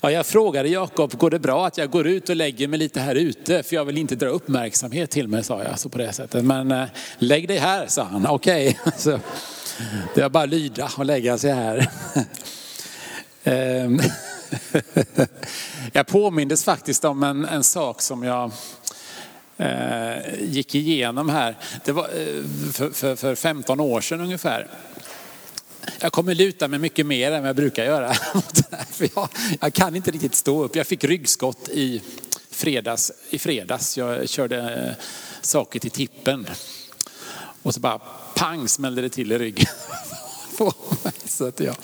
Ja, jag frågade Jakob, går det bra att jag går ut och lägger mig lite här ute? För jag vill inte dra uppmärksamhet till mig, sa jag så på det sättet. Men eh, lägg dig här, sa han. Okej, okay. det är bara att lyda och lägga sig här. Ehm, jag påmindes faktiskt om en, en sak som jag eh, gick igenom här. Det var eh, för, för, för 15 år sedan ungefär. Jag kommer luta mig mycket mer än vad jag brukar göra. För jag, jag, kan inte riktigt stå upp. Jag fick ryggskott i fredags. I fredags. Jag körde eh, saker till tippen. Och så bara pang smällde det till i ryggen. så, att jag,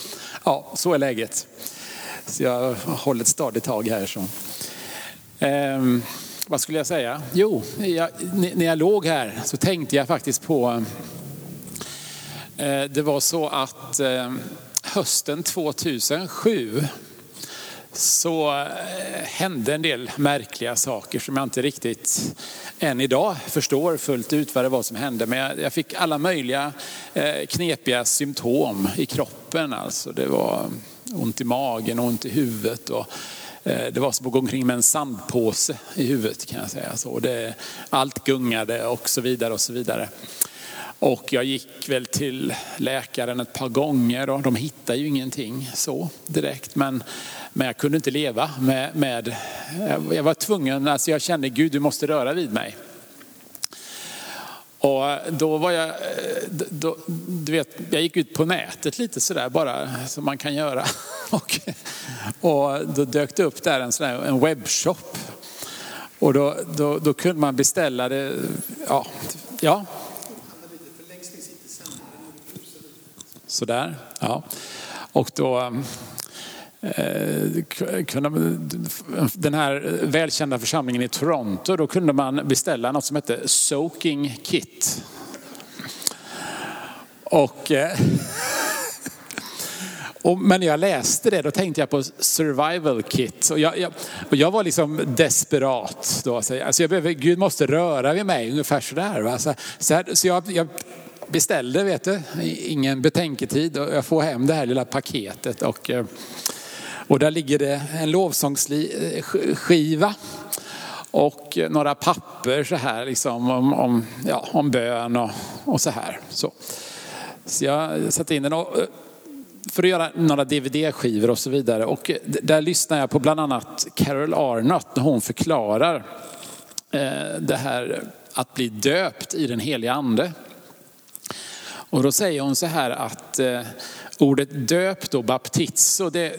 ja, så är läget. Så jag håller ett stadigt tag här. Så. Ehm, vad skulle jag säga? Jo, jag, när jag låg här så tänkte jag faktiskt på Eh, Eh, det var så att eh, hösten 2007 så eh, hände en del märkliga saker som jag inte riktigt än idag förstår fullt ut vad det var som hände. Men jag fick alla möjliga knepiga symptom i kroppen. Alltså det var ont i magen, ont i huvudet. Och det var som att gå omkring med en sandpåse i huvudet kan jag säga. Så det, allt gungade och så vidare och så vidare. Och jag gick väl till läkaren ett par gånger och de hittade ju ingenting så direkt. Men, men jag kunde inte leva med, med, jag var tvungen, alltså jag kände Gud du måste röra vid mig. Och då var jag, eh, då, du vet, jag gick ut på nätet lite sådär bara som man kan göra. Och, och då dök det upp där en, sån en webbshop. Och då, då, då kunde man beställa det, ja, ja Sådär, ja. Och då eh, kunde, den här välkända församlingen i Toronto, då kunde man beställa något som hette Soaking Kit. Och, eh, och, men när jag läste det då tänkte jag på survival kit. Och jag, jag, och jag var liksom desperat. Då. Alltså jag behöver, Gud måste röra vid mig, ungefär sådär. Va? Så, så, här, så jag, jag beställde, vet du, ingen betänketid och jag får hem det här lilla paketet. Och, eh, och där ligger det en lovsångsskiva och några papper så här liksom om, om, ja, om bön och, och så här. Så. så jag satte in den och, eh, för att göra några dvd-skivor och så vidare. Och eh, där lyssnar jag på bland annat Carol Arnott när hon förklarar eh, det här att bli döpt i den heliga ande. Och då säger hon så här att eh, ordet döpt och baptizo, det,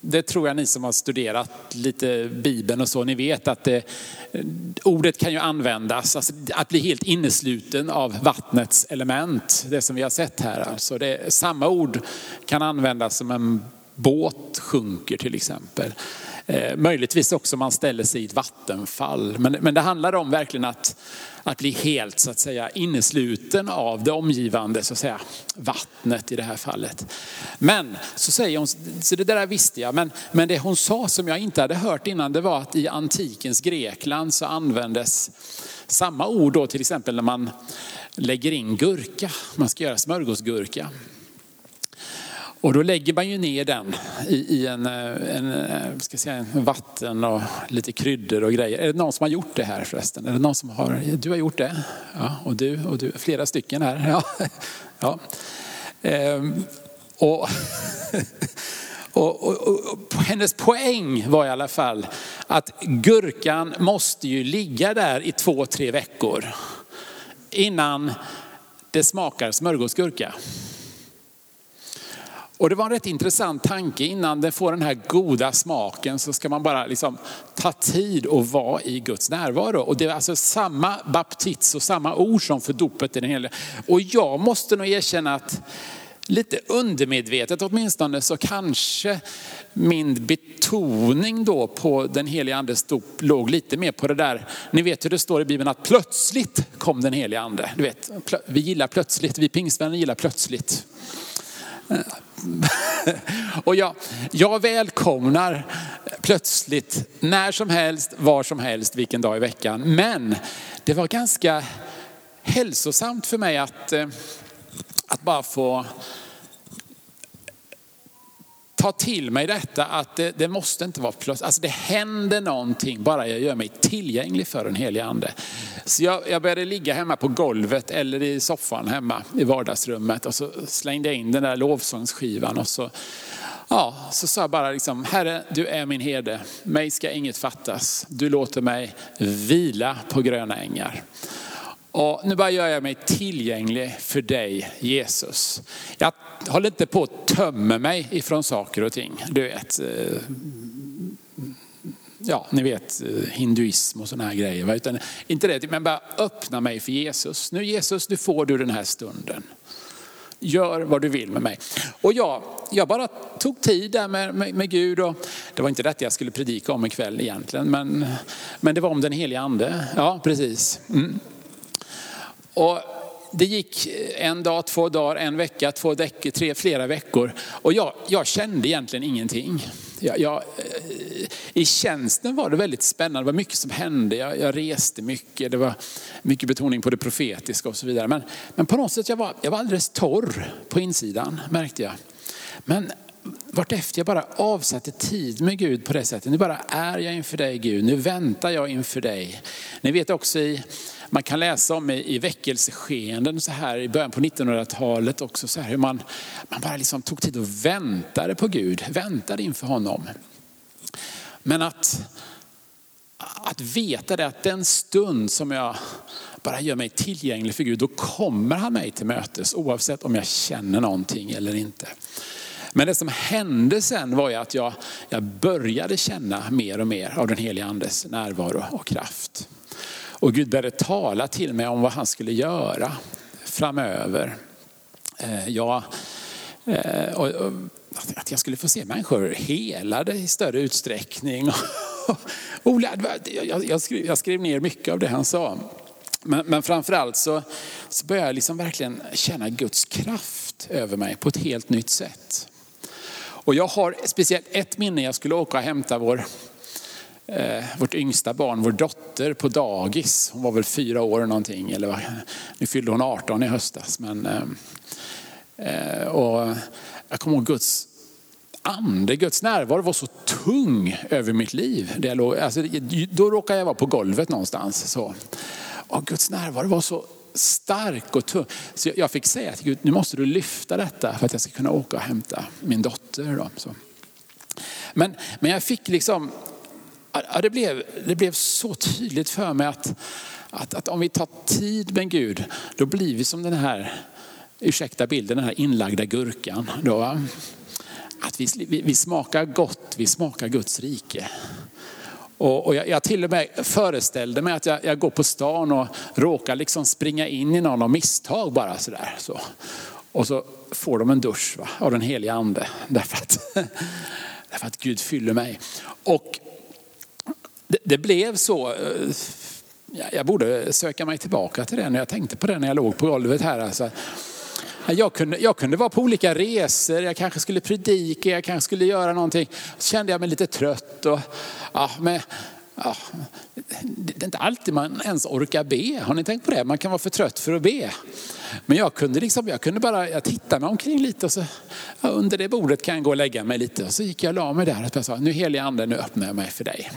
det tror jag ni som har studerat lite Bibeln och så, ni vet att det, ordet kan ju användas, alltså att bli helt innesluten av vattnets element, det som vi har sett här. Alltså det, samma ord kan användas som en båt sjunker till exempel. Eh, möjligtvis också man ställer sig i ett vattenfall. Men, men det handlar om verkligen att, att bli helt så att säga innesluten av det omgivande så att säga, vattnet i det här fallet. Men så säger hon, så det där visste jag, men, men det hon sa som jag inte hade hört innan det var att i antikens Grekland så användes samma ord då till exempel när man lägger in gurka, man ska göra smörgåsgurka. Och då lägger man ju ner den i, i en, eh, en, eh, ska säga, en vatten och lite kryddor och grejer. Är det någon som har gjort det här förresten? Är det någon som har, du har gjort det? Ja, och du, och du, flera stycken här. Ja. ja. Ehm, och, och, och, och, hennes poäng var i alla fall att gurkan måste ju ligga där i två, tre veckor innan det smakar smörgåsgurka. Och det var en rätt intressant tanke. Innan den får den här goda smaken så ska man bara liksom ta tid och vara i Guds närvaro. Och det är alltså samma baptist och samma ord som för dopet i den heliga. Och jag måste nog erkänna att lite undermedvetet åtminstone så kanske min betoning då på den heliga andes dop låg lite mer på det där. Ni vet hur det står i Bibeln att plötsligt kom den heliga ande. Du vet, vi gillar plötsligt, vi pingstvänner gillar plötsligt. Och jag, jag välkomnar plötsligt när som helst, var som helst, vilken dag i veckan. Men det var ganska hälsosamt för mig att, eh, att bara få ta till mig detta att det, det, måste inte vara plötsligt. Alltså det händer någonting bara jag gör mig tillgänglig för den helige ande. Så jag, jag, började ligga hemma på golvet eller i soffan hemma i vardagsrummet och så slängde jag in den där lovsångsskivan och så, ja, så sa jag bara liksom, Herre du är min herde, mig ska inget fattas. Du låter mig vila på gröna ängar. Och nu bara gör jag mig tillgänglig för dig Jesus. Jag håller inte på att tömma mig ifrån saker och ting. Du vet, eh, ja ni vet eh, hinduism och sådana här grejer. Utan, inte det, men bara öppna mig för Jesus. Nu Jesus, nu får du den här stunden. Gör vad du vill med mig. Och jag, jag bara tog tid där med, med, med Gud. Och det var inte detta jag skulle predika om ikväll egentligen. Men, men det var om den heliga ande. Ja, precis. Mm. Och det gick eh, en dag, två dagar, en vecka, två veckor, tre, flera veckor. Och jag, jag kände egentligen ingenting. Jag, jag, eh, I tjänsten var det väldigt spännande, det var mycket som hände. Jag, jag, reste mycket, det var mycket betoning på det profetiska och så vidare. Men, men på något sätt jag var jag var alldeles torr på insidan märkte jag. Men vartefter jag bara avsatte tid med Gud på det sättet. Nu bara är jag inför dig Gud, nu väntar jag inför dig. Ni vet också i man kan läsa om i, i väckelseskeenden så här i början på 1900-talet också så här hur man, man bara liksom tog tid och väntade på Gud, väntade inför honom. Men att, att veta det att den stund som jag bara gör mig tillgänglig för Gud, då kommer han mig till mötes oavsett om jag känner någonting eller inte. Men det som hände sen var ju att jag, jag började känna mer och mer av den heliga andes närvaro och kraft. Och Gud började tala till mig om vad han skulle göra framöver. Eh, jag, eh, att jag skulle få se människor helade i större utsträckning. Jag skrev, jag skrev ner mycket av det han sa. Men, men framförallt så, så började jag liksom verkligen känna Guds kraft över mig på ett helt nytt sätt. Och jag har speciellt ett minne, jag skulle åka och hämta vår eh, vårt yngsta barn, vår dotter på dagis. Hon var väl fyra år någonting. Eller, nu fyllde hon 18 i höstas. Men, eh, eh, och jag kommer ihåg Guds ande, Guds närvaro var så tung över mitt liv. Det låg, alltså, då råkade jag vara på golvet någonstans. Så. Och Guds närvaro var så stark och tung. Så jag fick säga till Gud, nu måste du lyfta detta för att jag ska kunna åka och hämta min dotter. Då. Så. Men, men jag fick liksom Ja, det, blev, det blev så tydligt för mig att, att, att om vi tar tid med Gud, då blir vi som den här, ursäkta bilden, den här inlagda gurkan. Då, att vi, vi, vi smakar gott, vi smakar Guds rike. Och, och jag, jag, till och med föreställde mig att jag, jag, går på stan och råkar liksom springa in i någon av misstag bara sådär. Så. Och så får de en dusch va, av den heliga ande. Därför att, därför att Gud fyller mig. Och det, det blev så. Eh, jag borde söka mig tillbaka till det när jag tänkte på det när jag låg på golvet här. Alltså, jag kunde, jag kunde vara på olika resor, jag kanske skulle predika, jag kanske skulle göra någonting. Så kände jag mig lite trött. Och, ja, men, ja, det är inte alltid man ens orkar be. Har ni tänkt på det? Man kan vara för trött för att be. Men jag kunde, liksom, jag kunde bara jag titta mig omkring lite och så ja, under det bordet kan jag gå och lägga mig lite. Och så gick jag och la mig där och sa, nu heliga ande, nu öppnar jag mig för dig.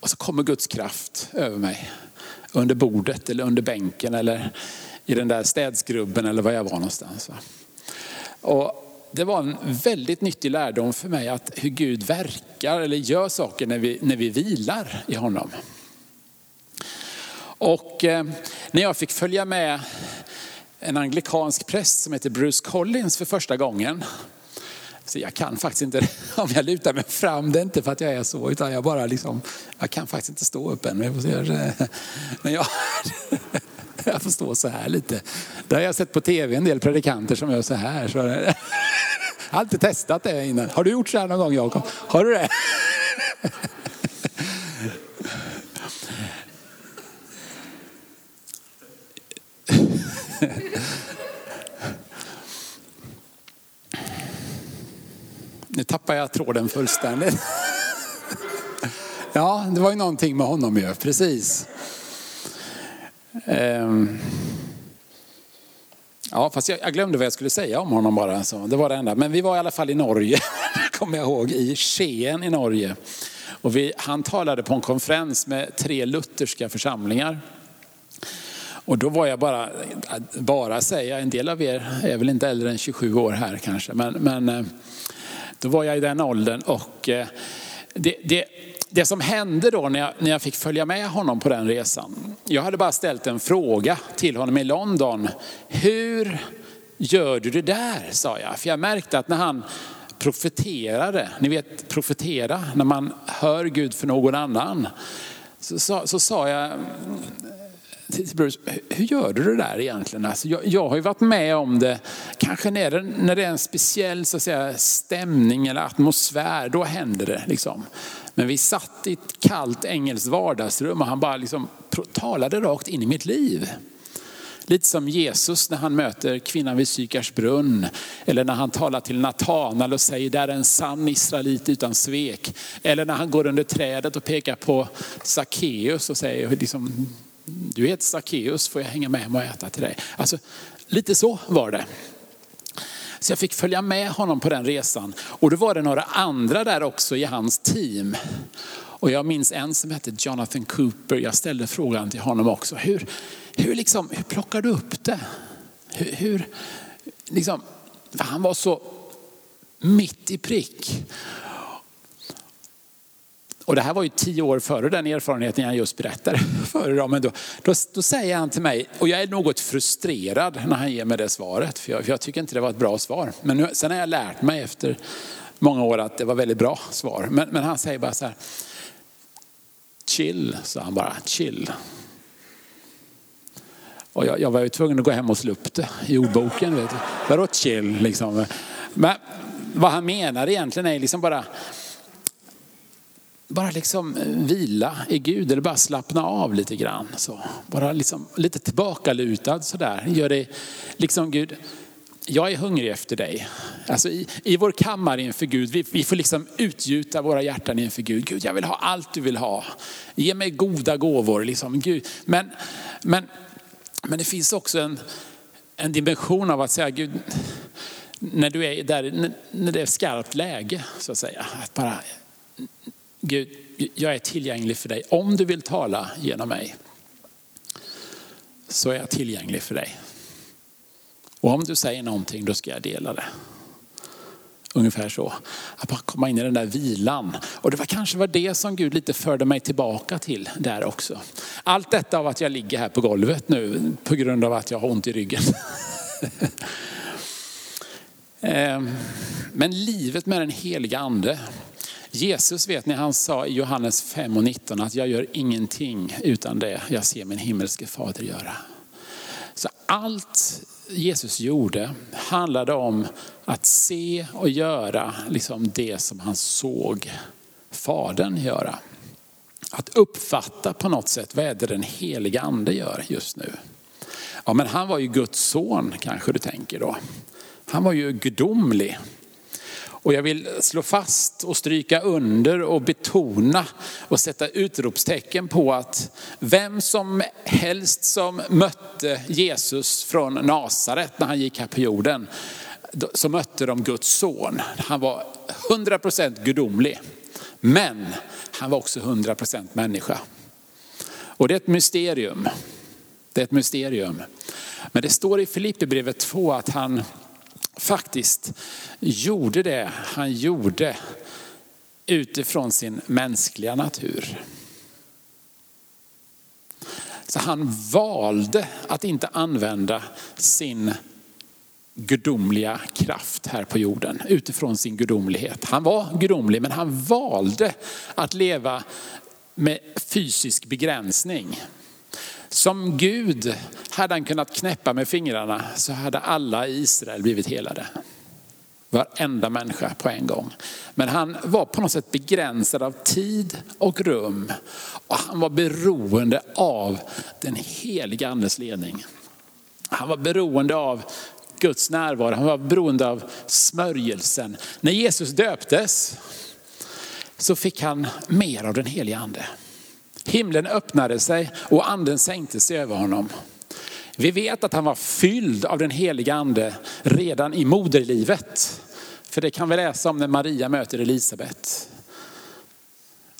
Och så kommer Guds kraft över mig. Under bordet eller under bänken eller i den där städskrubben eller var jag var någonstans. Och det var en väldigt nyttig lärdom för mig att hur Gud verkar eller gör saker när vi, när vi vilar i honom. Och eh, när jag fick följa med en anglikansk präst som heter Bruce Collins för första gången så jag kan faktiskt inte, om jag lutar mig fram, det är inte för att jag är så, utan jag bara liksom, jag kan faktiskt inte stå upp än. Men jag, men jag, Jag får stå så här lite. Det har jag sett på tv, en del predikanter som gör så här. Så jag har alltid testat det innan. Har du gjort så här någon gång Jakob? Har du det? Nu tappar jag tråden fullständigt. Ja, det var ju någonting med honom ju, precis. Ehm. Ja, fast jag, glömde vad jag skulle säga om honom bara. Så det var det enda. Men vi var i alla fall i Norge, kommer jag ihåg, i Skien i Norge. Och vi, han talade på en konferens med tre lutherska församlingar. Och då var jag bara, bara säga, en del av er är väl inte äldre än 27 år här kanske, men, men eh, då var jag i den åldern och eh, det, det, det som hände då när jag, när jag fick följa med honom på den resan. Jag hade bara ställt en fråga till honom i London. Hur gör du det där? sa jag. För jag märkte att när han profeterade, ni vet profetera, när man hör Gud för någon annan. Så, så, så sa jag, hur gör du det där egentligen? Alltså jag, jag, har ju varit med om det, kanske när det, när det är en speciell så att säga, stämning eller atmosfär, då händer det. Liksom. Men vi satt i ett kallt engelskt vardagsrum och han bara liksom talade rakt in i mitt liv. Lite som Jesus när han möter kvinnan vid Sykars brunn. Eller när han talar till Natanael och säger, där är en sann israelit utan svek. Eller när han går under trädet och pekar på Sackeus och säger, liksom, du heter Sackeus, får jag hänga med hem och äta till dig? Alltså, lite så var det. Så jag fick följa med honom på den resan. Och då var det några andra där också i hans team. Och jag minns en som hette Jonathan Cooper. Jag ställde frågan till honom också. Hur, hur, liksom, hur plockar du upp det? Hur, hur liksom, han var så mitt i prick. Och det här var ju tio år före den erfarenheten jag just berättade för dem. Men då, då, då, säger han till mig, och jag är något frustrerad när han ger mig det svaret, för jag, för jag tycker inte det var ett bra svar. Men nu, sen har jag lärt mig efter många år att det var väldigt bra svar. Men, men han säger bara så här, chill, sa han bara, chill. Och jag, jag var ju tvungen att gå hem och slå upp det i ordboken. Vet du. Vadå chill liksom? Men vad han menar egentligen är liksom bara, bara liksom eh, vila i Gud eller bara slappna av lite grann. Så. Bara liksom lite tillbakalutad sådär. Gör det liksom Gud, jag är hungrig efter dig. Alltså i, i vår kammare inför Gud, vi, vi får liksom utgjuta våra hjärtan inför Gud. Gud, jag vill ha allt du vill ha. Ge mig goda gåvor. Liksom. Gud. Men, men, men det finns också en, en dimension av att säga, Gud, när du är där, när det är skarpt läge, så att säga. Att bara, Gud, jag är tillgänglig för dig. Om du vill tala genom mig så är jag tillgänglig för dig. Och om du säger någonting då ska jag dela det. Ungefär så. Att bara komma in i den där vilan. Och det var kanske var det som Gud lite förde mig tillbaka till där också. Allt detta av att jag ligger här på golvet nu på grund av att jag har ont i ryggen. Ehm, men livet med den heliga ande Jesus vet ni, han sa i Johannes 5 och 19 att jag gör ingenting utan det jag ser min himmelske fader göra. Så allt Jesus gjorde handlade om att se och göra liksom det som han såg Fadern göra. Att uppfatta på något sätt, vad är det den heliga ande gör just nu? Ja men han var ju Guds son kanske du tänker då. Han var ju gudomlig. Och jag vill slå fast och stryka under och betona och sätta utropstecken på att vem som helst som mötte Jesus från Nasaret när han gick här på jorden, så mötte de Guds son. Han var 100% gudomlig, men han var också 100% människa. Och det är ett mysterium. Det är ett mysterium. Men det står i Filipperbrevet 2 att han faktiskt gjorde det han gjorde utifrån sin mänskliga natur. Så han valde att inte använda sin gudomliga kraft här på jorden utifrån sin gudomlighet. Han var gudomlig men han valde att leva med fysisk begränsning. Som Gud hade han kunnat knäppa med fingrarna så hade alla i Israel blivit helade. Varenda människa på en gång. Men han var på något sätt begränsad av tid och rum. Och han var beroende av den heliga andes ledning. Han var beroende av Guds närvaro, han var beroende av smörjelsen. När Jesus döptes så fick han mer av den heliga ande. Himlen öppnade sig och anden sänkte sig över honom. Vi vet att han var fylld av den heliga ande redan i moderlivet. För det kan vi läsa om när Maria möter Elisabet.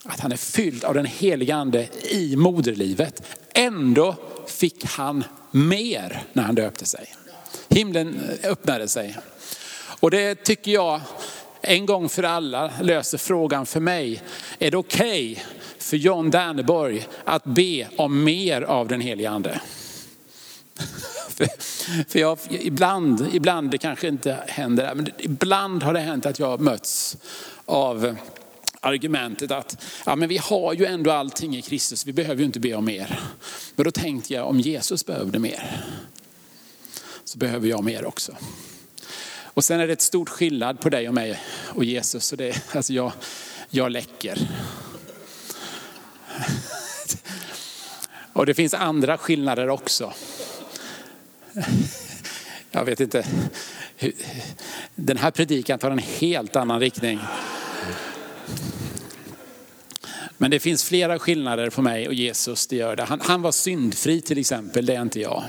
Att han är fylld av den heliga ande i moderlivet. Ändå fick han mer när han döpte sig. Himlen öppnade sig. Och det tycker jag en gång för alla löser frågan för mig. Är det okej okay för John Danneborg att be om mer av den helige ande? För jag, ibland, ibland, det kanske inte händer, men ibland har det hänt att jag möts av argumentet att ja, men vi har ju ändå allting i Kristus, vi behöver ju inte be om mer. Men då tänkte jag om Jesus behövde mer, så behöver jag mer också. Och sen är det ett stort skillnad på dig och mig och Jesus. Så det, alltså jag, jag läcker. Och det finns andra skillnader också. Jag vet inte. Den här predikan tar en helt annan riktning. Men det finns flera skillnader på mig och Jesus, det gör det. Han, han var syndfri till exempel, det är inte jag.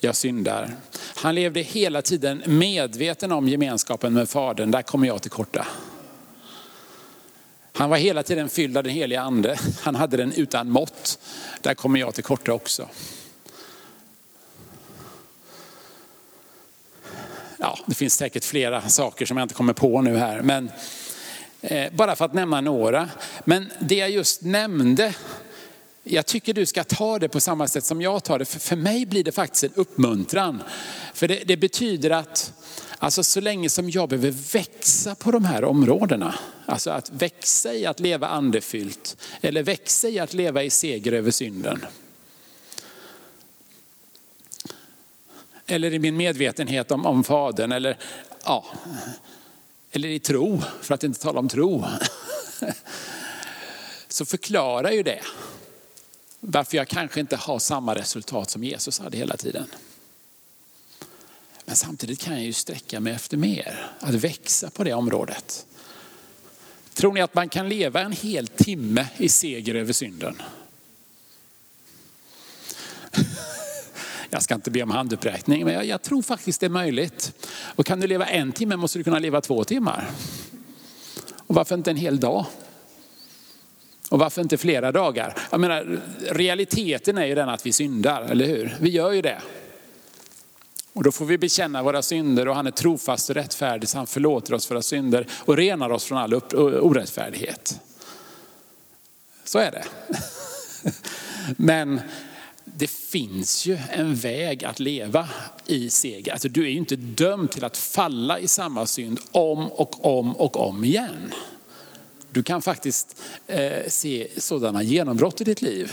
Jag syndar. Han levde hela tiden medveten om gemenskapen med Fadern, där kommer jag till korta. Han var hela tiden fylld av den heliga ande. Han hade den utan mått. Där kommer jag till korta också. Ja, det finns säkert flera saker som jag inte kommer på nu här. Men eh, bara för att nämna några. Men det jag just nämnde, jag tycker du ska ta det på samma sätt som jag tar det. För, för mig blir det faktiskt en uppmuntran. För det, det betyder att Alltså så länge som jag behöver växa på de här områdena, alltså att växa i att leva andefyllt eller växa i att leva i seger över synden. Eller i min medvetenhet om, om Fadern eller, ja, eller i tro, för att inte tala om tro. Så förklarar ju det varför jag kanske inte har samma resultat som Jesus hade hela tiden. Men samtidigt kan jag ju sträcka mig efter mer, att växa på det området. Tror ni att man kan leva en hel timme i seger över synden? Jag ska inte be om handuppräckning, men jag, jag, tror faktiskt det är möjligt. Och kan du leva en timme måste du kunna leva två timmar. Och varför inte en hel dag? Och varför inte flera dagar? Jag menar, realiteten är ju den att vi syndar, eller hur? Vi gör ju det. Och då får vi bekänna våra synder och han är trofast och rättfärdig så han förlåter oss våra synder och renar oss från all orättfärdighet. Så är det. Men det finns ju en väg att leva i seger. Alltså, du är ju inte dömd till att falla i samma synd om och om och om igen. Du kan faktiskt eh, se sådana genombrott i ditt liv.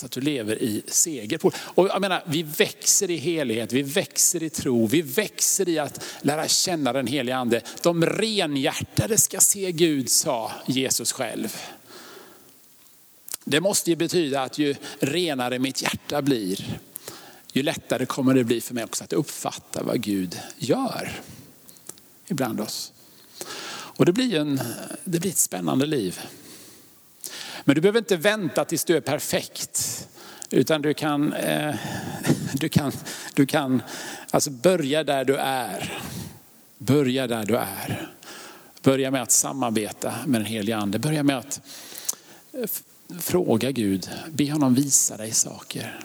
Så att du lever i seger. Och jag menar, vi växer i helighet, vi växer i tro, vi växer i att lära känna den heliga ande. De renhjärtade ska se Gud, sa Jesus själv. Det måste ju betyda att ju renare mitt hjärta blir, ju lättare kommer det bli för mig också att uppfatta vad Gud gör ibland oss. Och det blir, en, det blir ett spännande liv. Men du behöver inte vänta tills du är perfekt. Utan du kan, eh, du kan, du kan alltså börja där du är. Börja där du är. Börja med att samarbeta med den helige ande. Börja med att eh, fråga Gud, be honom visa dig saker.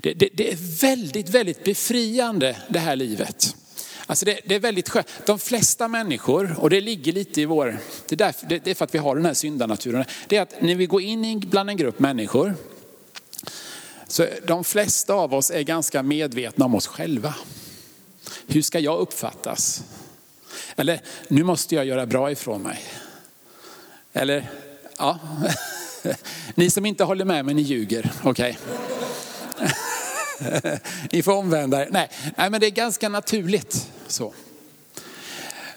Det, det, det, är väldigt, väldigt befriande det här livet. Alltså det, det, är väldigt skönt. De flesta människor, och det ligger lite i vår, det är, därför, det är för att vi har den här syndanaturen, det är att när vi går in bland en grupp människor, så de flesta av oss är ganska medvetna om oss själva. Hur ska jag uppfattas? Eller, nu måste jag göra bra ifrån mig. Eller, ja. Ni som inte håller med mig, ni ljuger. Okej. Okay. ni får omvända er. Nej, nej, men det är ganska naturligt så.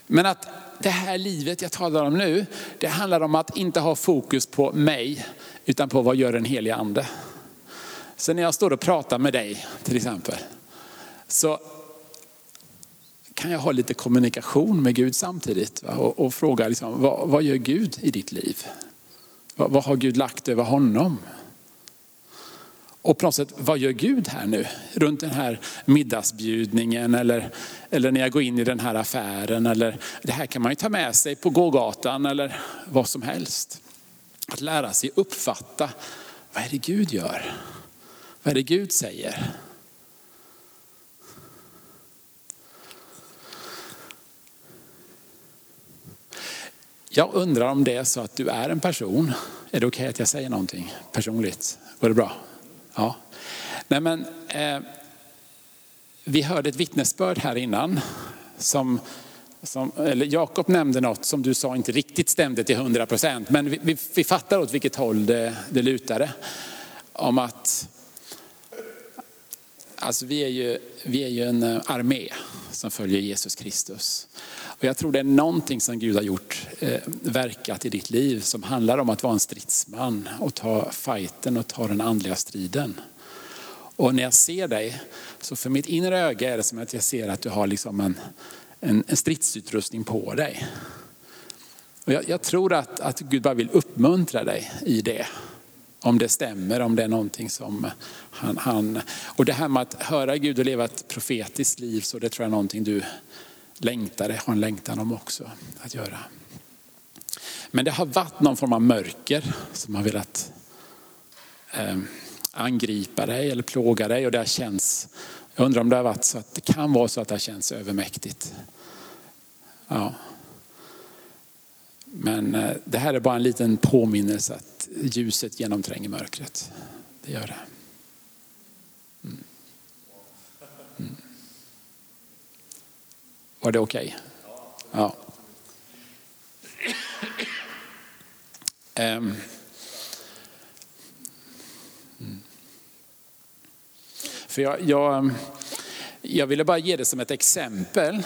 Men att det här livet jag talar om nu, det handlar om att inte ha fokus på mig, utan på vad gör den heliga ande. Så när jag står och pratar med dig till exempel, så kan jag ha lite kommunikation med Gud samtidigt och, och, fråga liksom, vad, vad, gör Gud i ditt liv? Vad, vad har Gud lagt över honom? Och på något sätt, vad gör Gud här nu? Runt den här middagsbjudningen eller, eller när jag går in i den här affären. Eller, det här kan man ju ta med sig på gågatan eller vad som helst. Att lära sig uppfatta, vad är det Gud gör? Vad är det Gud säger? Jag undrar om det är så att du är en person. Är det okej okay att jag säger någonting personligt? Går det bra? Ja. Nej, men, eh, vi hörde ett vittnesbörd här innan. Som, som, eller Jakob nämnde något som du sa inte riktigt stämde till 100 procent. Men vi, vi, vi fattar åt vilket håll det, det lutade. Om att alltså vi, är ju, vi är ju en eh, armé som följer Jesus Kristus. Och jag tror det är någonting som Gud har gjort, eh, verkat i ditt liv som handlar om att vara en stridsman och ta fighten och ta den andliga striden. Och när jag ser dig, så för mitt inre öga är det som att jag ser att du har liksom en, en, en stridsutrustning på dig. Och jag, jag tror att, att Gud bara vill uppmuntra dig i det. Om det stämmer, om det är någonting som han, han... Och det här med att höra Gud och leva ett profetiskt liv, så det tror jag är någonting du längtar, har en längtan om också att göra. Men det har varit någon form av mörker som har velat eh, angripa dig eller plåga dig och det har känts, jag undrar om det har varit så att det kan vara så att det har känts övermäktigt. Ja. Men eh, det här är bara en liten påminnelse att ljuset genomtränger mörkret. Det gör det. Mm. Mm. Var det okej? Okay? Ja. Ehm. Mm. För jag, jag, jag ville bara ge det som ett exempel.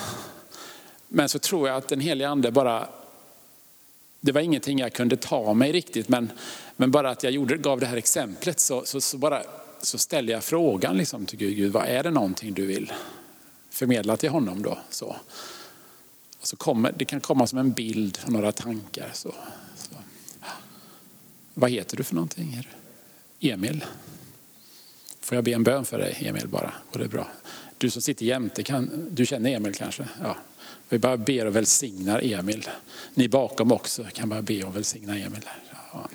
Men så tror jag att den heliga ande bara, det var ingenting jag kunde ta mig riktigt, men, men bara att jag gjorde, gav det här exemplet så, så, så, bara, så ställde jag frågan liksom till Gud, Gud, vad är det någonting du vill förmedla till honom då. Så. Och så kommer, det kan komma som en bild och några tankar. Så, så. Vad heter du för någonting? Emil. Får jag be en bön för dig Emil bara? Går det bra? Du som sitter jämte, kan, du känner Emil kanske? Ja. Vi bara ber och välsignar Emil. Ni bakom också kan bara be och välsigna Emil. Ja.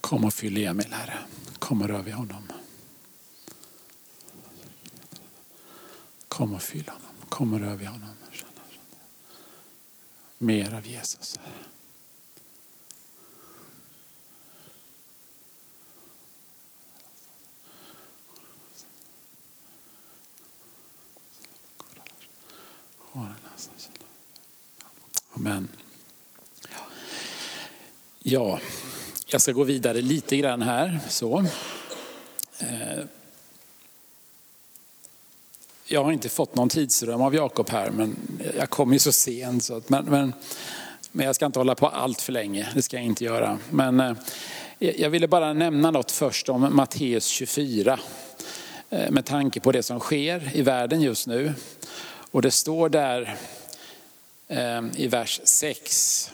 Kom och fyll Emil, Herre. Kom och rör vid honom. Kom och fyll honom. Kom och rör vid honom. Mer av Jesus. Amen. Ja, jag ska gå vidare lite grann här. Så. Eh, jag har inte fått någon tidsrum av Jakob här, men jag kom ju så sent. Så att, men, men, men jag ska inte hålla på allt för länge, det ska jag inte göra. Men eh, jag ville bara nämna något först om Matteus 24. Eh, med tanke på det som sker i världen just nu. Och det står där eh, i vers 6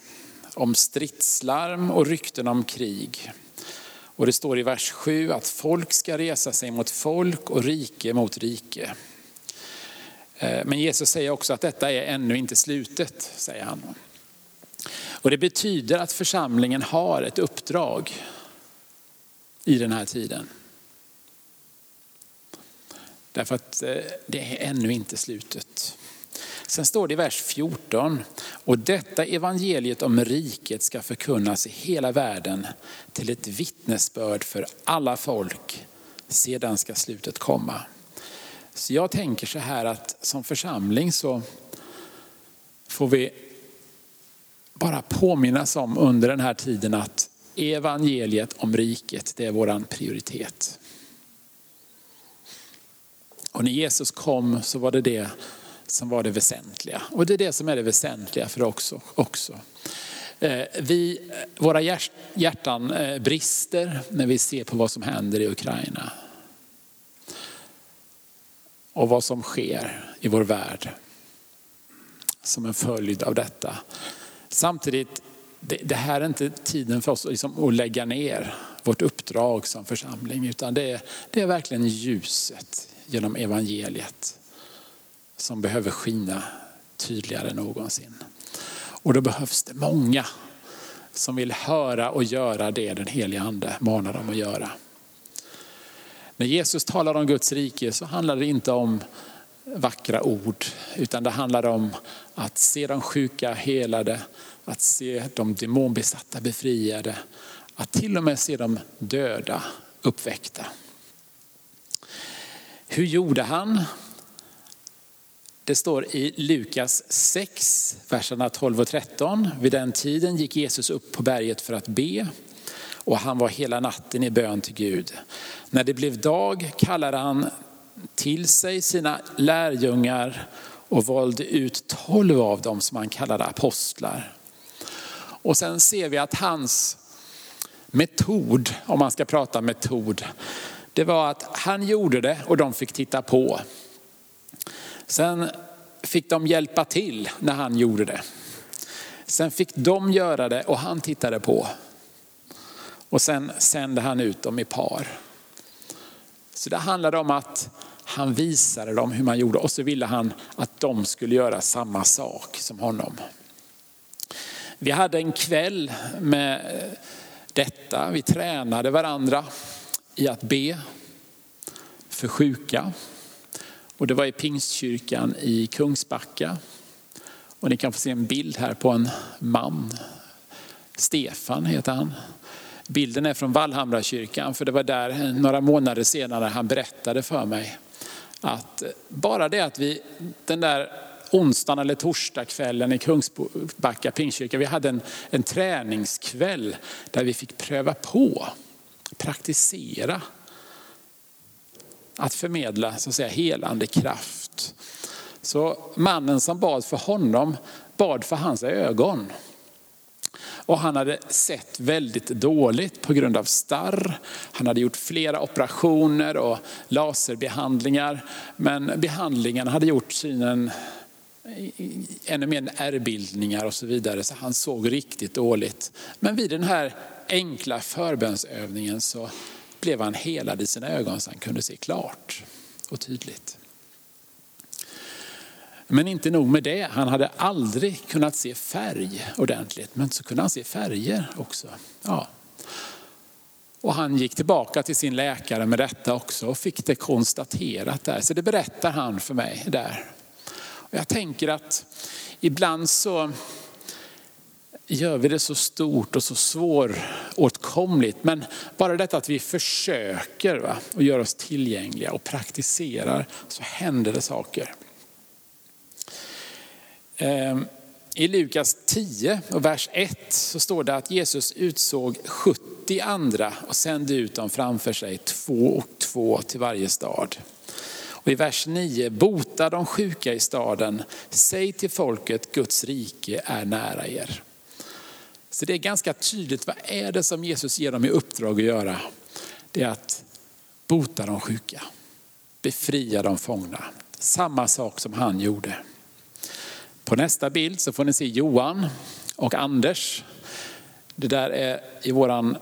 om stridslarm och rykten om krig. Och det står i vers 7 att folk ska resa sig mot folk och rike mot rike. Eh, men Jesus säger också att detta är ännu inte slutet, säger han. Och det betyder att församlingen har ett uppdrag i den här tiden. Därför att eh, det är ännu inte slutet. Sen står det i vers 14, Och detta evangeliet om riket ska förkunnas i hela världen till ett vittnesbörd för alla folk. Sedan ska slutet komma. Så jag tänker så här att som församling så får vi bara påminnas om under den här tiden att evangeliet om riket, det är våran prioritet. Och när Jesus kom så var det det som var det väsentliga. Och det är det som är det väsentliga för oss också. Eh, vi, våra hjärtan eh, brister när vi ser på vad som händer i Ukraina. Och vad som sker i vår värld som en följd av detta. Samtidigt, det, det här är inte tiden för oss liksom att lägga ner vårt uppdrag som församling, utan det är, det är verkligen ljuset genom evangeliet som behöver skina tydligare än någonsin. Och då behövs det många som vill höra och göra det den helige ande manar dem att göra. När Jesus talar om Guds rike så handlar det inte om vackra ord, utan det handlar om att se de sjuka helade, att se de demonbesatta befriade, att till och med se de döda uppväckta. Hur gjorde han? Det står i Lukas 6, verserna 12 och 13. Vid den tiden gick Jesus upp på berget för att be och han var hela natten i bön till Gud. När det blev dag kallade han till sig sina lärjungar och valde ut tolv av dem som han kallade apostlar. Och sen ser vi att hans metod, om man ska prata metod, det var att han gjorde det och de fick titta på. Sen fick de hjälpa till när han gjorde det. Sen fick de göra det och han tittade på. Och sen sände han ut dem i par. Så det handlade om att han visade dem hur man gjorde och så ville han att de skulle göra samma sak som honom. Vi hade en kväll med detta. Vi tränade varandra i att be för sjuka. Och det var i Pingstkyrkan i Kungsbacka. Och ni kan få se en bild här på en man. Stefan heter han. Bilden är från Vallhamrakyrkan, för det var där några månader senare han berättade för mig att bara det att vi den där onsdagen eller torsdagskvällen i Kungsbacka pingstkyrka, vi hade en, en träningskväll där vi fick pröva på, praktisera att förmedla så att säga, helande kraft. Så mannen som bad för honom bad för hans ögon. Och han hade sett väldigt dåligt på grund av starr. Han hade gjort flera operationer och laserbehandlingar. Men behandlingen hade gjort synen ännu mer ärrbildningar och så vidare. Så han såg riktigt dåligt. Men vid den här enkla förbönsövningen så blev han helad i sina ögon så han kunde se klart och tydligt. Men inte nog med det, han hade aldrig kunnat se färg ordentligt, men så kunde han se färger också. Ja. Och han gick tillbaka till sin läkare med detta också och fick det konstaterat där. Så det berättar han för mig där. Och jag tänker att ibland så gör vi det så stort och så svåråtkomligt. Men bara detta att vi försöker va, och gör oss tillgängliga och praktiserar så händer det saker. Ehm, I Lukas 10 och vers 1 så står det att Jesus utsåg 70 andra och sände ut dem framför sig två och två till varje stad. Och i vers 9, bota de sjuka i staden, säg till folket Guds rike är nära er. Så det är ganska tydligt, vad är det som Jesus ger dem i uppdrag att göra? Det är att bota de sjuka, befria de fångna. Samma sak som han gjorde. På nästa bild så får ni se Johan och Anders. Det där är i våran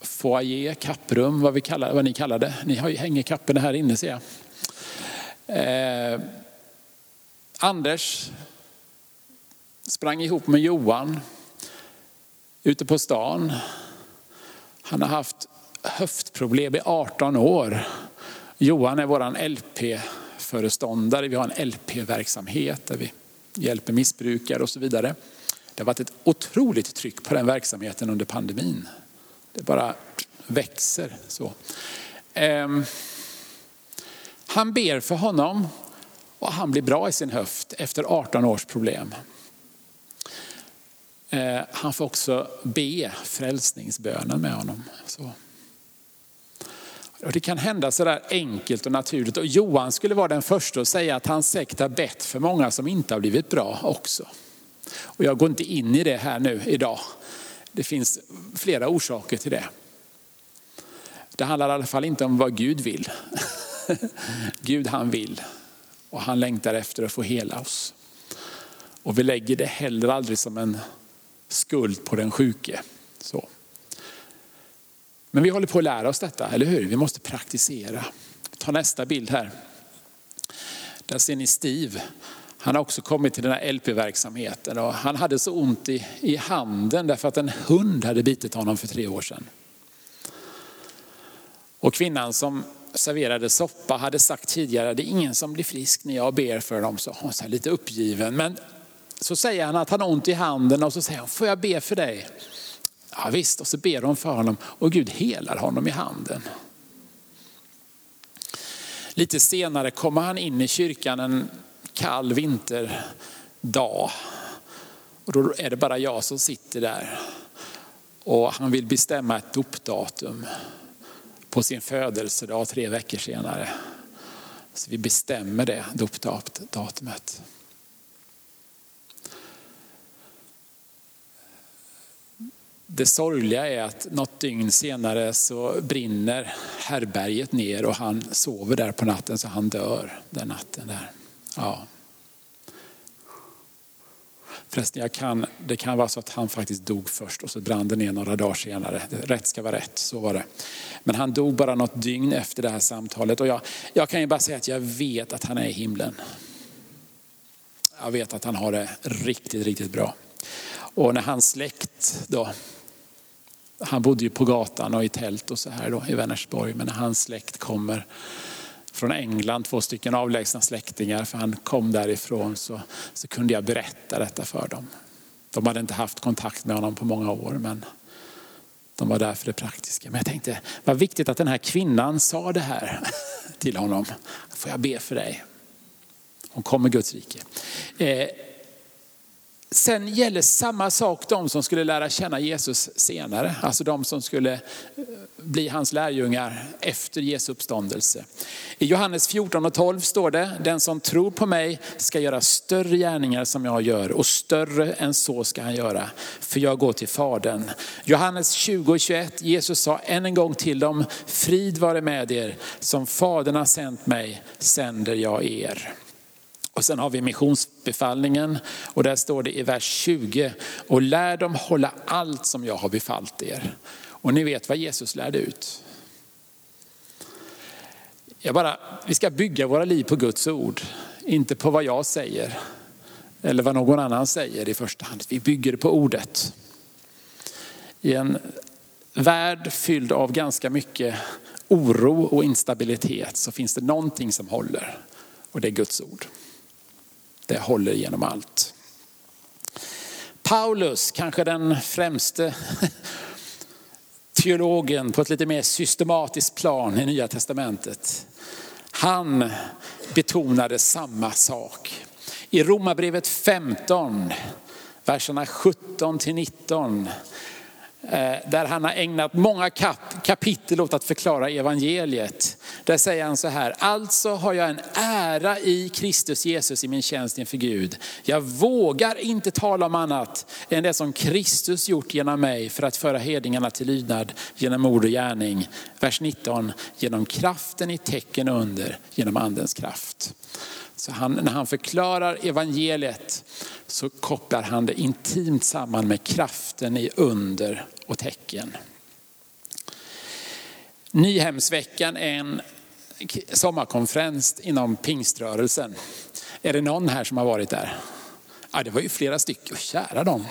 foyer, kapprum, vad, vi kallar, vad ni kallar det. Ni har ju hängekapporna här inne ser jag. Eh, Anders sprang ihop med Johan ute på stan. Han har haft höftproblem i 18 år. Johan är vår LP-föreståndare. Vi har en LP-verksamhet där vi hjälper missbrukare och så vidare. Det har varit ett otroligt tryck på den verksamheten under pandemin. Det bara växer så. Ehm, han ber för honom och han blir bra i sin höft efter 18 års problem. Ehm, han får också be frälsningsbönen med honom. Så. Och det kan hända sådär enkelt och naturligt. Och Johan skulle vara den första att säga att han säkert har bett för många som inte har blivit bra också. Och jag går inte in i det här nu idag. Det finns flera orsaker till det. Det handlar i alla fall inte om vad Gud vill. Gud han vill och han längtar efter att få hela oss. Och vi lägger det heller aldrig som en skuld på den sjuke. Så. Men vi håller på att lära oss detta, eller hur? Vi måste praktisera. Ta nästa bild här. Där ser ni Steve. Han har också kommit till den här LP-verksamheten och han hade så ont i, i handen därför att en hund hade bitit honom för tre år sedan. Och kvinnan som serverade soppa hade sagt tidigare, det är ingen som blir frisk när jag ber för dem. Så hon är lite uppgiven. Men så säger han att han har ont i handen och så säger han, får jag be för dig? Ja, visst, och så ber hon för honom och Gud helar honom i handen. Lite senare kommer han in i kyrkan en kall vinterdag. Och då är det bara jag som sitter där. Och han vill bestämma ett dopdatum på sin födelsedag tre veckor senare. Så vi bestämmer det dopdatumet. Det sorgliga är att något dygn senare så brinner herberget ner och han sover där på natten så han dör den natten. där. Ja. Förresten, jag kan, det kan vara så att han faktiskt dog först och så brann det ner några dagar senare. Rätt ska vara rätt, så var det. Men han dog bara något dygn efter det här samtalet. Och jag, jag kan ju bara säga att jag vet att han är i himlen. Jag vet att han har det riktigt, riktigt bra. Och när hans släkt då, han bodde ju på gatan och i tält och så här då i Vänersborg, men när hans släkt kommer från England, två stycken avlägsna släktingar, för han kom därifrån, så, så kunde jag berätta detta för dem. De hade inte haft kontakt med honom på många år, men de var där för det praktiska. Men jag tänkte, vad viktigt att den här kvinnan sa det här till honom. Får jag be för dig? Hon kommer Guds rike. Eh, Sen gäller samma sak de som skulle lära känna Jesus senare, alltså de som skulle eh, bli hans lärjungar efter Jesu uppståndelse. I Johannes 14 och 12 står det, den som tror på mig ska göra större gärningar som jag gör och större än så ska han göra, för jag går till Fadern. Johannes 20 och 21, Jesus sa än en gång till dem, frid vare med er, som Fadern har sänt mig sänder jag er. Och sen har vi missionsbefallningen och där står det i vers 20, och lär dem hålla allt som jag har befallt er. Och ni vet vad Jesus lärde ut. Jag bara, vi ska bygga våra liv på Guds ord, inte på vad jag säger eller vad någon annan säger i första hand. Vi bygger på ordet. I en värld fylld av ganska mycket oro och instabilitet så finns det någonting som håller och det är Guds ord. Det håller genom allt. Paulus, kanske den främste teologen på ett lite mer systematiskt plan i Nya Testamentet. Han betonade samma sak. I Romarbrevet 15, verserna 17 till 19 Eh, där han har ägnat många kap kapitel åt att förklara evangeliet. Där säger han så här, alltså har jag en ära i Kristus Jesus i min tjänst inför Gud. Jag vågar inte tala om annat än det som Kristus gjort genom mig för att föra hedningarna till lydnad genom ord och gärning. Vers 19, genom kraften i tecken under, genom andens kraft. Så han, när han förklarar evangeliet så kopplar han det intimt samman med kraften i under och tecken. Nyhemsveckan är en sommarkonferens inom pingströrelsen. Är det någon här som har varit där? Ja, det var ju flera stycken, kära dem.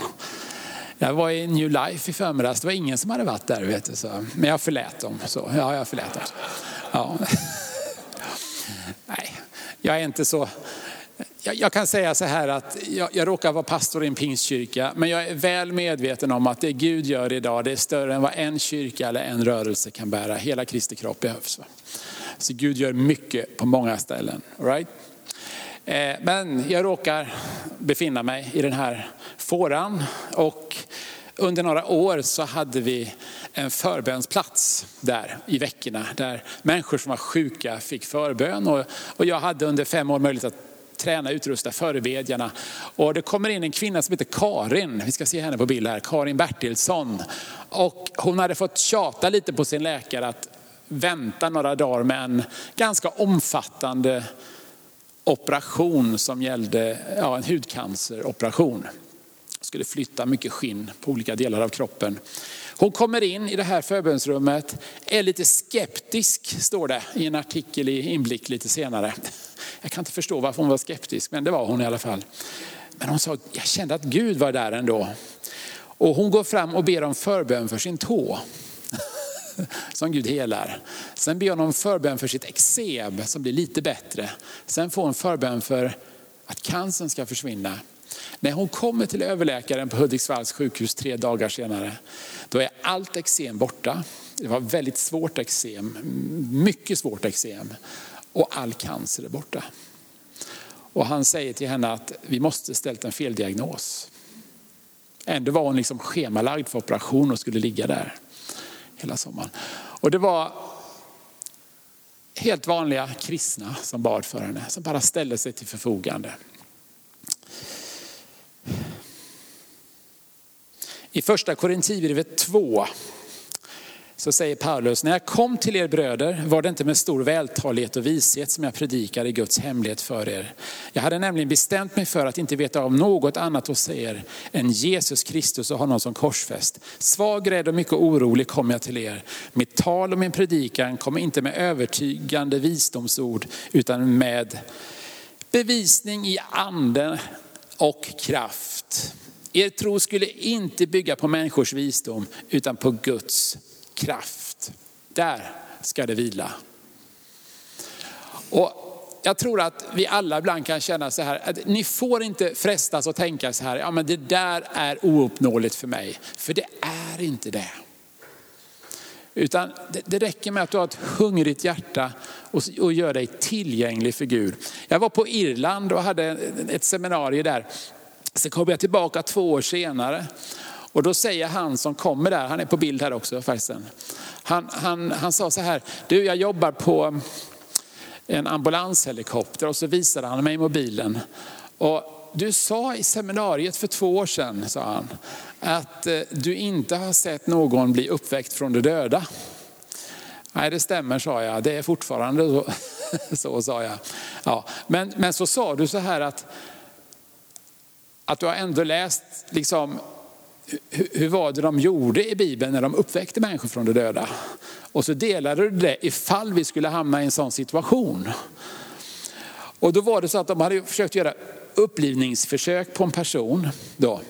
Jag var i New Life i förmiddags, det var ingen som hade varit där. Vet du, så. Men jag förlät dem. Så. Ja, jag förlät dem. Ja. Nej, jag är inte så jag, jag, kan säga så här att jag, jag råkar vara pastor i en pingstkyrka, men jag är väl medveten om att det Gud gör idag, det är större än vad en kyrka eller en rörelse kan bära. Hela Kristi kropp behövs. Va? Så Gud gör mycket på många ställen. Right? Eh, men jag råkar befinna mig i den här fåran och under några år så hade vi en förbönsplats där i veckorna där människor som var sjuka fick förbön. Och, och jag hade under fem år möjlighet att träna och utrusta förebedjarna. Och det kommer in en kvinna som heter Karin, vi ska se henne på bild här, Karin Bertilsson. Och hon hade fått tjata lite på sin läkare att vänta några dagar med en ganska omfattande operation som gällde ja, en hudcanceroperation. Skulle flytta mycket skinn på olika delar av kroppen. Hon kommer in i det här förbönsrummet, är lite skeptisk, står det i en artikel i Inblick lite senare. Jag kan inte förstå varför hon var skeptisk, men det var hon i alla fall. Men hon sa, jag kände att Gud var där ändå. Och hon går fram och ber om förbön för sin tå. Som Gud helar. Sen ber hon om förbön för sitt eksem som blir lite bättre. Sen får hon förbön för att cancern ska försvinna. När hon kommer till överläkaren på Hudiksvalls sjukhus tre dagar senare, då är allt eksem borta. Det var väldigt svårt eksem, mycket svårt eksem. Och all cancer är borta. Och han säger till henne att vi måste ställt en feldiagnos. Ändå var hon liksom schemalagd för operation och skulle ligga där hela sommaren. Och det var helt vanliga kristna som bad för henne, som bara ställde sig till förfogande. I första Korinthierbrevet 2 så säger Paulus, när jag kom till er bröder var det inte med stor vältalighet och vishet som jag predikade Guds hemlighet för er. Jag hade nämligen bestämt mig för att inte veta av något annat hos er än Jesus Kristus och honom som korsfäst. Svag, rädd och mycket orolig kom jag till er. Mitt tal och min predikan kom inte med övertygande visdomsord utan med bevisning i anden och kraft. Er tro skulle inte bygga på människors visdom utan på Guds kraft. Där ska det vila. Och jag tror att vi alla ibland kan känna så här, att ni får inte frestas att tänka så här, ja men det där är ouppnåeligt för mig. För det är inte det. Utan det, det räcker med att du har ett hungrigt hjärta och, och gör dig tillgänglig för Gud. Jag var på Irland och hade ett seminarium där. Sen kommer jag tillbaka två år senare och då säger han som kommer där, han är på bild här också faktiskt. Han, han, han sa så här, du jag jobbar på en ambulanshelikopter och så visade han mig mobilen. Och du sa i seminariet för två år sedan, sa han, att eh, du inte har sett någon bli uppväckt från de döda. Nej det stämmer sa jag, det är fortfarande så, så sa jag. Ja, men, men så sa du så här att, att du har ändå läst liksom hur var det de gjorde i Bibeln när de uppväckte människor från de döda? Och så delade du det ifall vi skulle hamna i en sån situation. Och då var det så att de hade försökt göra upplivningsförsök på en person då.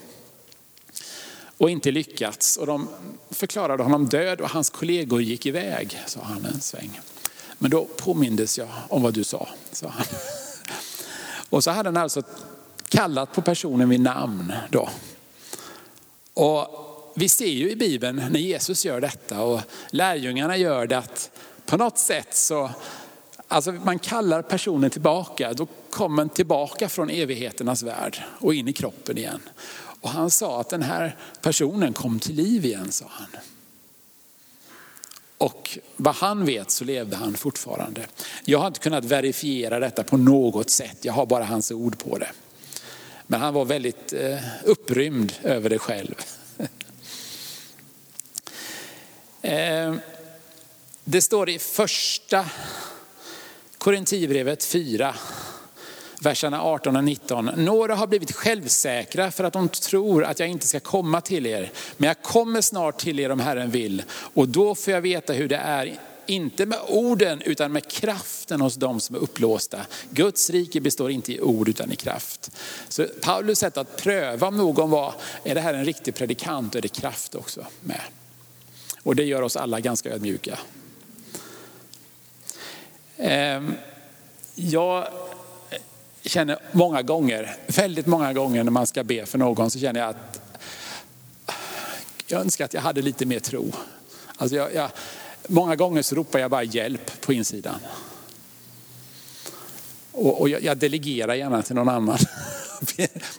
Och inte lyckats. Och de förklarade honom död och hans kollegor gick iväg, sa han en sväng. Men då påmindes jag om vad du sa, sa han. Och så hade han alltså kallat på personen vid namn då. Och vi ser ju i Bibeln när Jesus gör detta och lärjungarna gör det att på något sätt så, alltså man kallar personen tillbaka, då kommer man tillbaka från evigheternas värld och in i kroppen igen. Och han sa att den här personen kom till liv igen, sa han. Och vad han vet så levde han fortfarande. Jag har inte kunnat verifiera detta på något sätt, jag har bara hans ord på det. Men han var väldigt eh, upprymd över det själv. Eh, det står i första Korintierbrevet 4, verserna 18 och 19. Några har blivit självsäkra för att de tror att jag inte ska komma till er. Men jag kommer snart till er om Herren vill. Och då får jag veta hur det är inte med orden utan med kraften hos de som är upplåsta. Guds rike består inte i ord utan i kraft. Så Paulus sätt att pröva om någon var, är det här en riktig predikant och är det kraft också med. Och det gör oss alla ganska ödmjuka. Ehm, jag, känner många gånger, väldigt många gånger när man ska be för någon så känner jag att jag önskar att jag hade lite mer tro. Alltså jag, jag, många gånger så ropar jag bara hjälp på insidan. Och, och jag, jag, delegerar gärna till någon annan.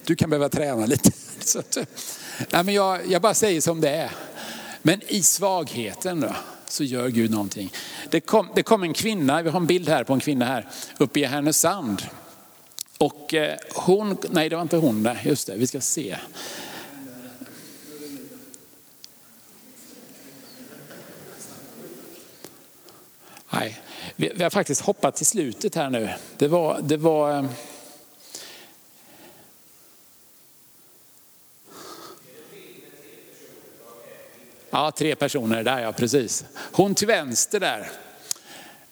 Du kan behöva träna lite. Så, nej men jag, jag bara säger som det är. Men i svagheten då, så gör Gud någonting. Det kom, det kom en kvinna, vi har en bild här på en kvinna här, uppe i Härnösand. Och eh, hon, nej det var inte hon, där, just det, vi ska se. Nej, vi, vi har faktiskt hoppat till slutet här nu. Det var, det var eh, Ja, tre personer där ja, precis. Hon till vänster där.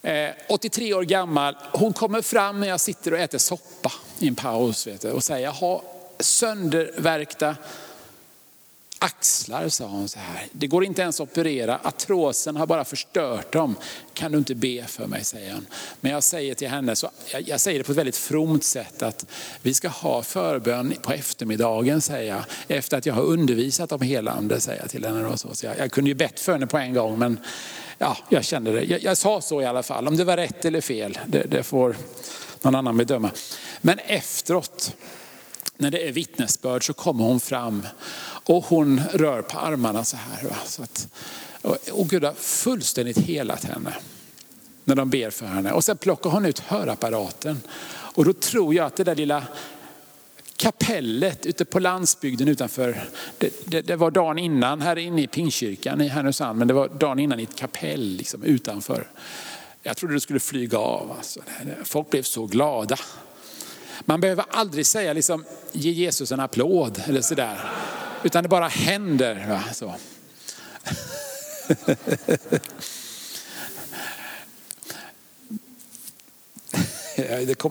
Eh, 83 år gammal. Hon kommer fram när jag sitter och äter soppa i en paus vet du, och säger, jag har söndervärkta axlar, sa hon så här. Det går inte ens att operera, artrosen har bara förstört dem. Kan du inte be för mig, säger hon. Men jag säger till henne, så jag, jag säger det på ett väldigt fromt sätt, att vi ska ha förbön på eftermiddagen, säger jag. Efter att jag har undervisat om helande, säger jag till henne. Och så. Så jag, jag kunde ju bett för henne på en gång, men ja, jag kände det. Jag, jag, sa så i alla fall. Om det var rätt eller fel, det, det får någon annan bedöma. Men efteråt, när det är vittnesbörd så kommer hon fram och hon rör på armarna så här. Va? Så att, och Gud har fullständigt helat henne när de ber för henne. Och sen plockar hon ut hörapparaten. Och då tror jag att det där lilla kapellet ute på landsbygden utanför, det, det, det var dagen innan här inne i Pingstkyrkan i Härnösand, men det var dagen innan i ett kapell liksom, utanför. Jag trodde det skulle flyga av. Alltså. Folk blev så glada. Man behöver aldrig säga liksom, ge Jesus en applåd eller sådär. Utan det bara händer. Va? Så.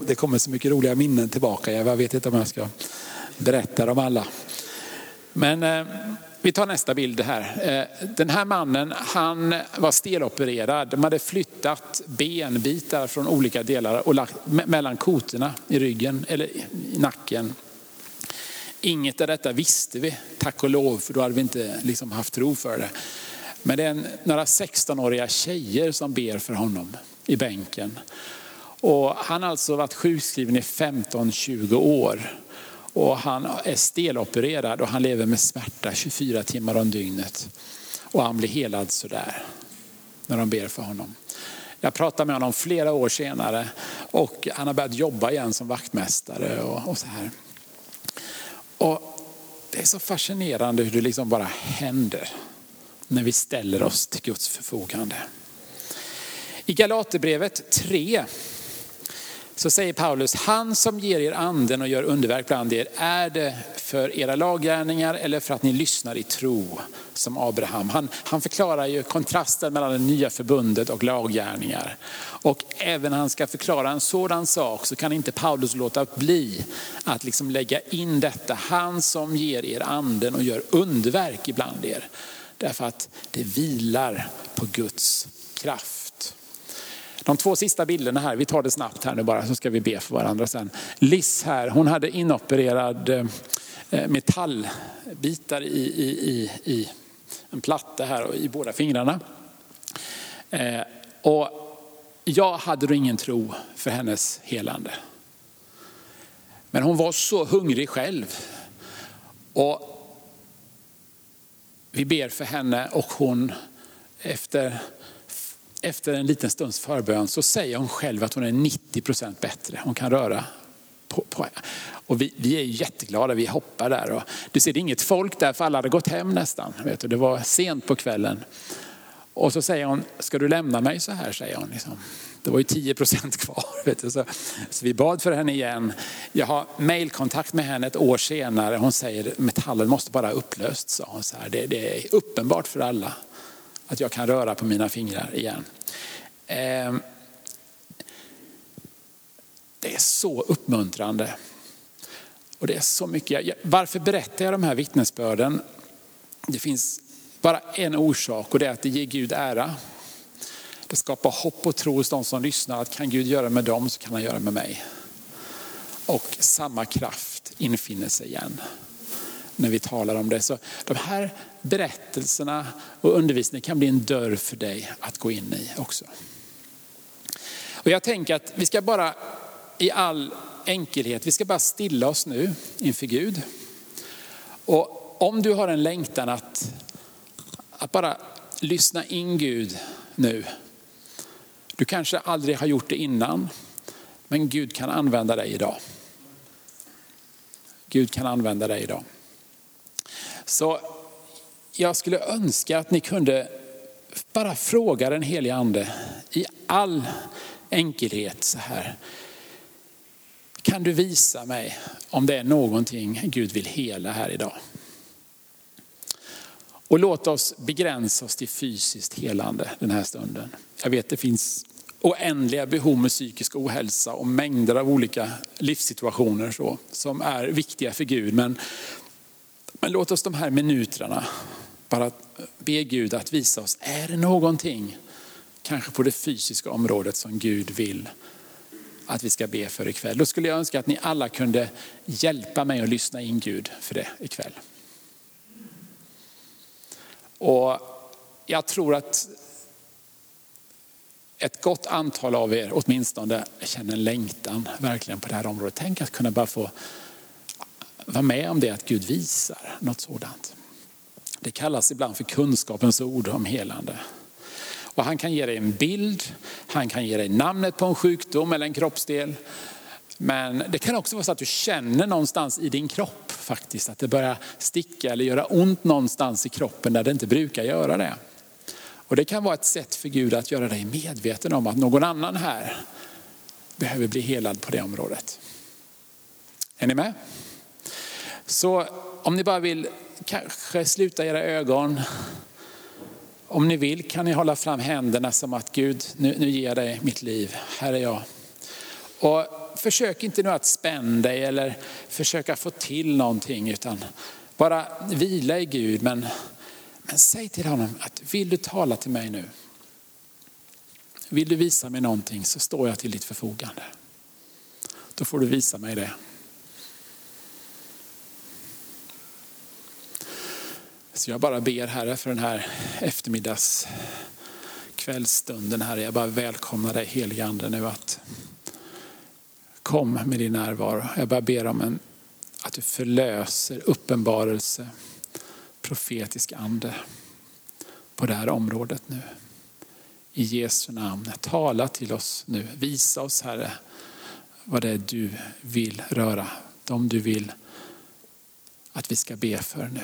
Det kommer så mycket roliga minnen tillbaka. Jag vet inte om jag ska berätta dem alla. Men eh, vi tar nästa bild här. Eh, den här mannen han var stelopererad. De hade flyttat benbitar från olika delar och lagt mellan kotorna i ryggen eller i nacken. Inget av detta visste vi, tack och lov, för då hade vi inte liksom haft tro för det. Men det är några 16-åriga tjejer som ber för honom i bänken. Och han har alltså varit sjukskriven i 15-20 år. Och han är stelopererad och han lever med smärta 24 timmar om dygnet. Och han blir helad sådär när de ber för honom. Jag pratade med honom flera år senare och han har börjat jobba igen som vaktmästare och, och så här. Och det är så fascinerande hur det liksom bara händer när vi ställer oss till Guds förfogande. I Galaterbrevet 3 så säger Paulus, han som ger er anden och gör underverk bland er, är det för era laggärningar eller för att ni lyssnar i tro som Abraham? Han, han förklarar ju kontrasten mellan det nya förbundet och laggärningar. Och även när han ska förklara en sådan sak så kan inte Paulus låta bli att liksom lägga in detta. Han som ger er anden och gör underverk ibland er. Därför att det vilar på Guds kraft. De två sista bilderna här, vi tar det snabbt här nu bara så ska vi be för varandra sen. Liss här, hon hade inopererad eh, eh, metallbitar i, i, i, i en platta här och i båda fingrarna. Eh, och jag hade då ingen tro för hennes helande. Men hon var så hungrig själv. Och vi ber för henne och hon efter efter en liten stunds förbön så säger hon själv att hon är 90 procent bättre. Hon kan röra på, på. Och vi, vi, är jätteglada, vi hoppar där. Och du ser, det är inget folk där för alla hade gått hem nästan. Vet du, det var sent på kvällen. Och så säger hon, ska du lämna mig så här? säger hon. Liksom. Det var ju 10 procent kvar. Vet du. Så, så, vi bad för henne igen. Jag har mailkontakt med henne ett år senare. Hon säger metallen måste bara ha upplösts. så här. Det, det är uppenbart för alla att jag kan röra på mina fingrar igen. Ehm, det är så uppmuntrande. Och det är så mycket. Varför berättar jag de här vittnesbörden? Det finns bara en orsak och det är att det ger Gud ära. Det skapar hopp och tro hos de som lyssnar att kan Gud göra med dem så kan han göra med mig. och samma kraft infinner sig igen när vi talar om det. Så de här berättelserna och undervisningen kan bli en dörr för dig att gå in i också. Och jag tänker att vi ska bara i all enkelhet, vi ska bara stilla oss nu inför Gud. Och om du har en längtan att, att bara lyssna in Gud nu. Du kanske aldrig har gjort det innan, men Gud kan använda dig idag. Gud kan använda dig idag. Så jag skulle önska att ni kunde bara fråga den helige ande i all enkelhet så här. Kan du visa mig om det är någonting Gud vill hela här idag? Och låt oss begränsa oss till fysiskt helande den här stunden. Jag vet det finns oändliga behov med psykisk ohälsa och mängder av olika livssituationer så, som är viktiga för Gud. Men, men låt oss de här minuterna bara be Gud att visa oss, är det någonting, kanske på det fysiska området som Gud vill att vi ska be för ikväll. Då skulle jag önska att ni alla kunde hjälpa mig att lyssna in Gud för det ikväll. Och jag tror att ett gott antal av er åtminstone känner en längtan verkligen på det här området. Tänk att kunna bara få vara med om det, att Gud visar något sådant. Det kallas ibland för kunskapens ord om helande. Och han kan ge dig en bild, han kan ge dig namnet på en sjukdom eller en kroppsdel. Men det kan också vara så att du känner någonstans i din kropp faktiskt att det börjar sticka eller göra ont någonstans i kroppen där det inte brukar göra det. Och det kan vara ett sätt för Gud att göra dig medveten om att någon annan här behöver bli helad på det området. Är ni med? Så om ni bara vill kanske sluta era ögon. Om ni vill kan ni hålla fram händerna som att Gud, nu, nu ger jag dig mitt liv. Här är jag. Och försök inte nu att spänna dig eller försöka få till någonting utan bara vila i Gud. Men, men säg till honom att vill du tala till mig nu? Vill du visa mig någonting så står jag till ditt förfogande. Då får du visa mig det. Så jag bara ber Herre för den här eftermiddags kvällsstunden Herre. Jag bara välkomnar dig helige Ande nu att kom med din närvaro. Jag bara ber om en, att du förlöser uppenbarelse, profetisk ande på det här området nu. I Jesu namn, tala till oss nu. Visa oss Herre vad det är du vill röra. De du vill att vi ska be för nu.